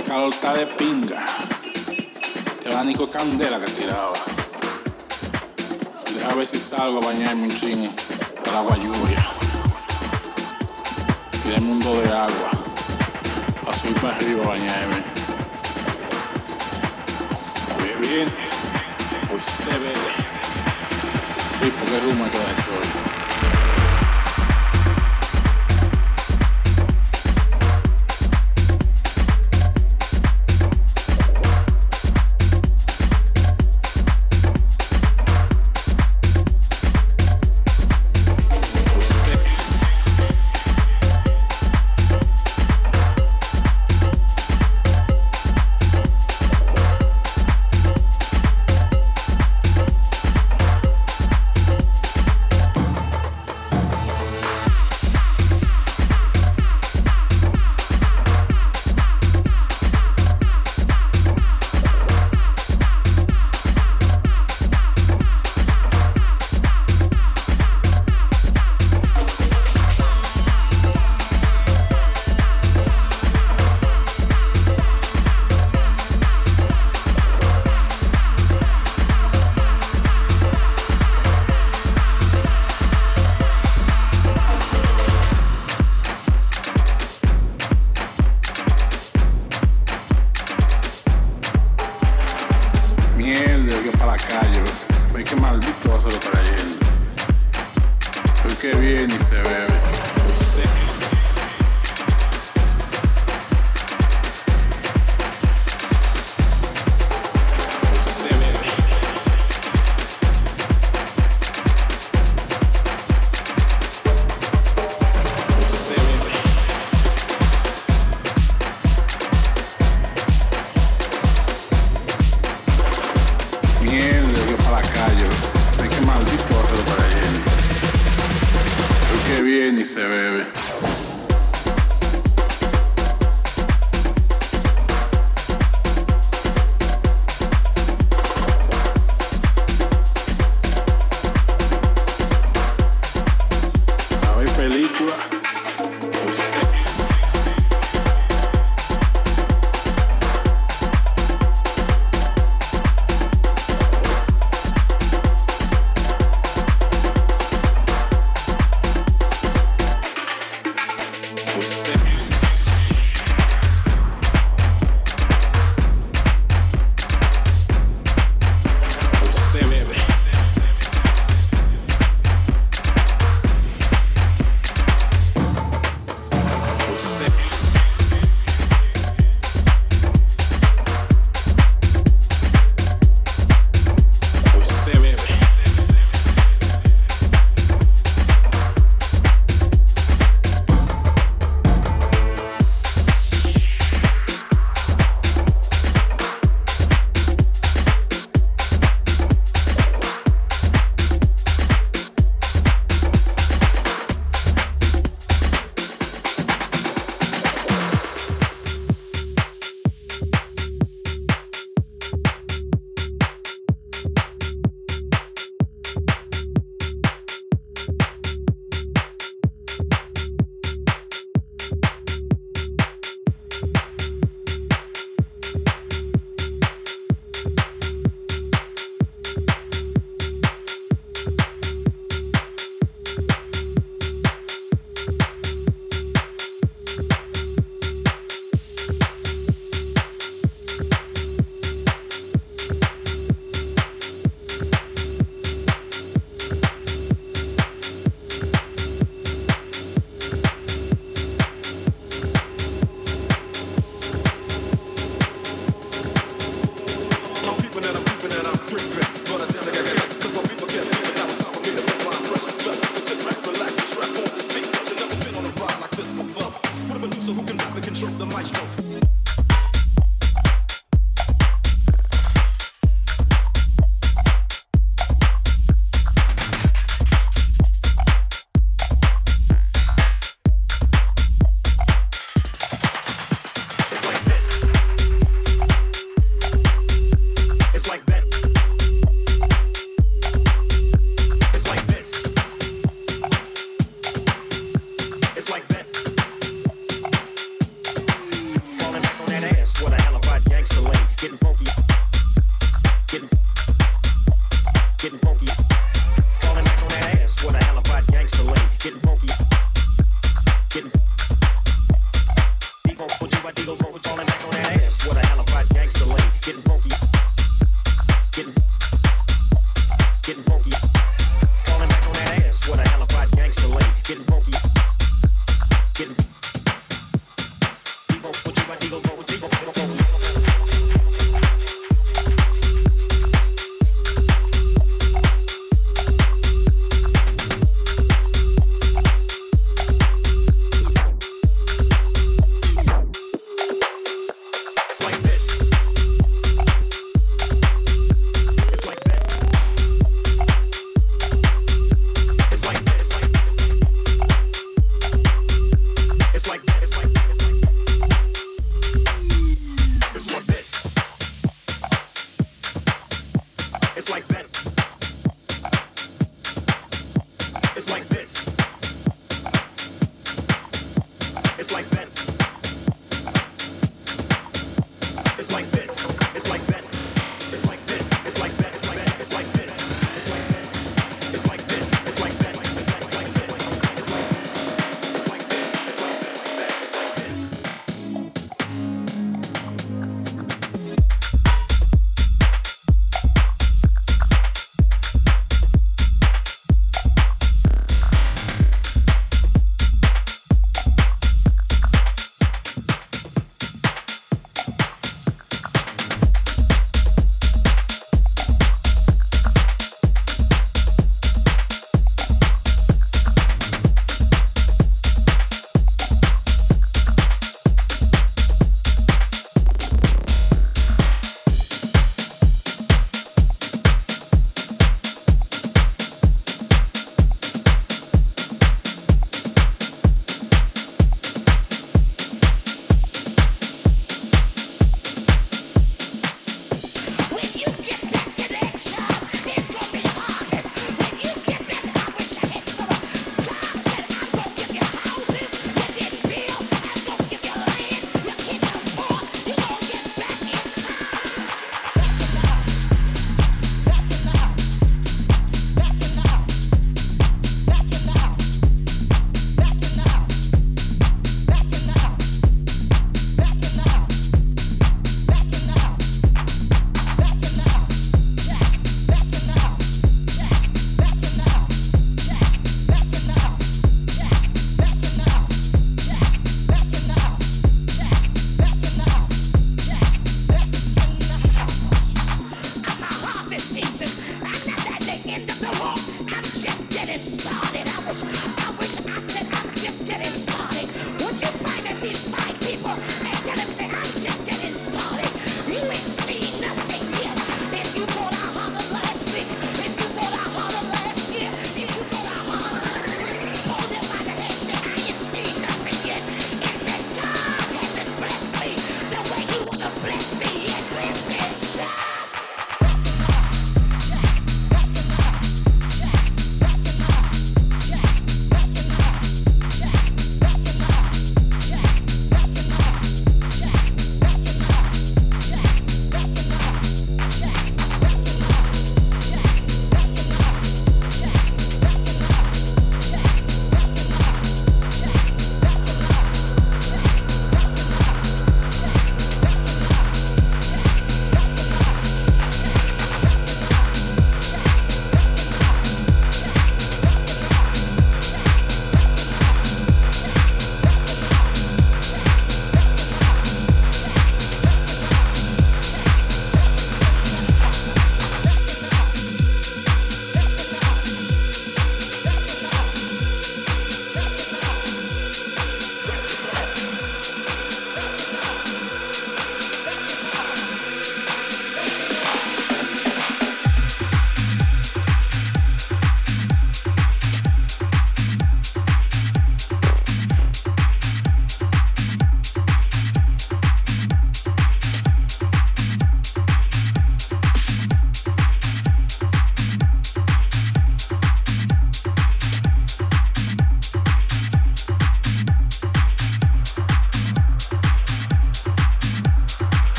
Este calor está de pinga. Este abanico candela que tiraba. Deja ver si salgo a bañarme un ching al agua lluvia. Y del mundo de agua. A subir para arriba a bañarme. Muy bien. Hoy se ve. Uy, ¿por qué rumbo eso hoy?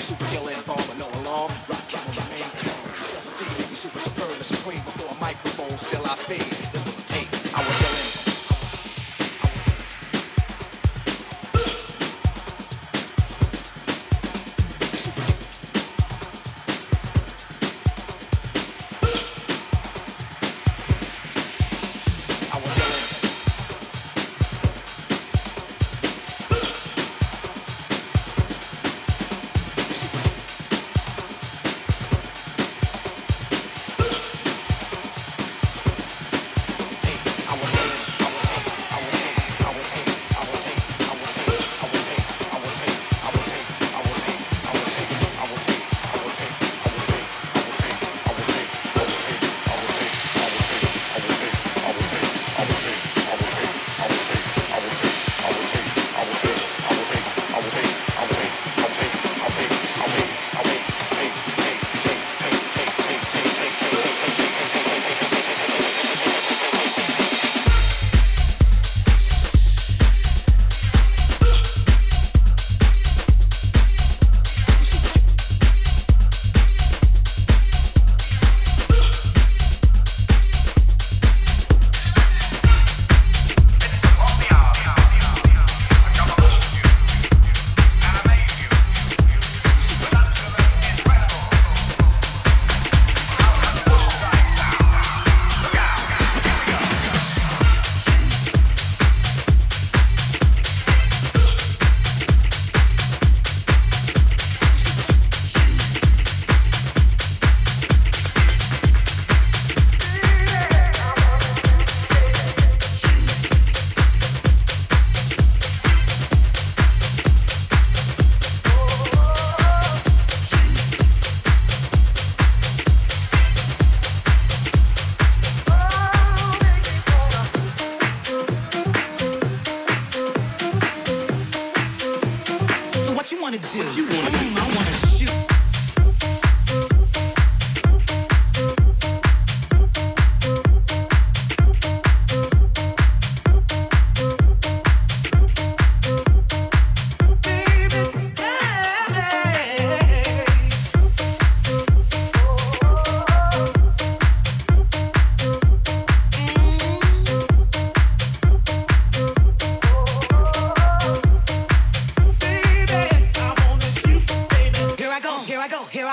super ill and no alarm. Rock out, remain calm. Self-esteem, you super. Before a microphone, still I fade.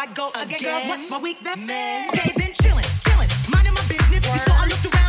I go again. again. Girls, what's my weakness? Man. Okay, been chillin', chillin', minding my business. Word. saw I looked around.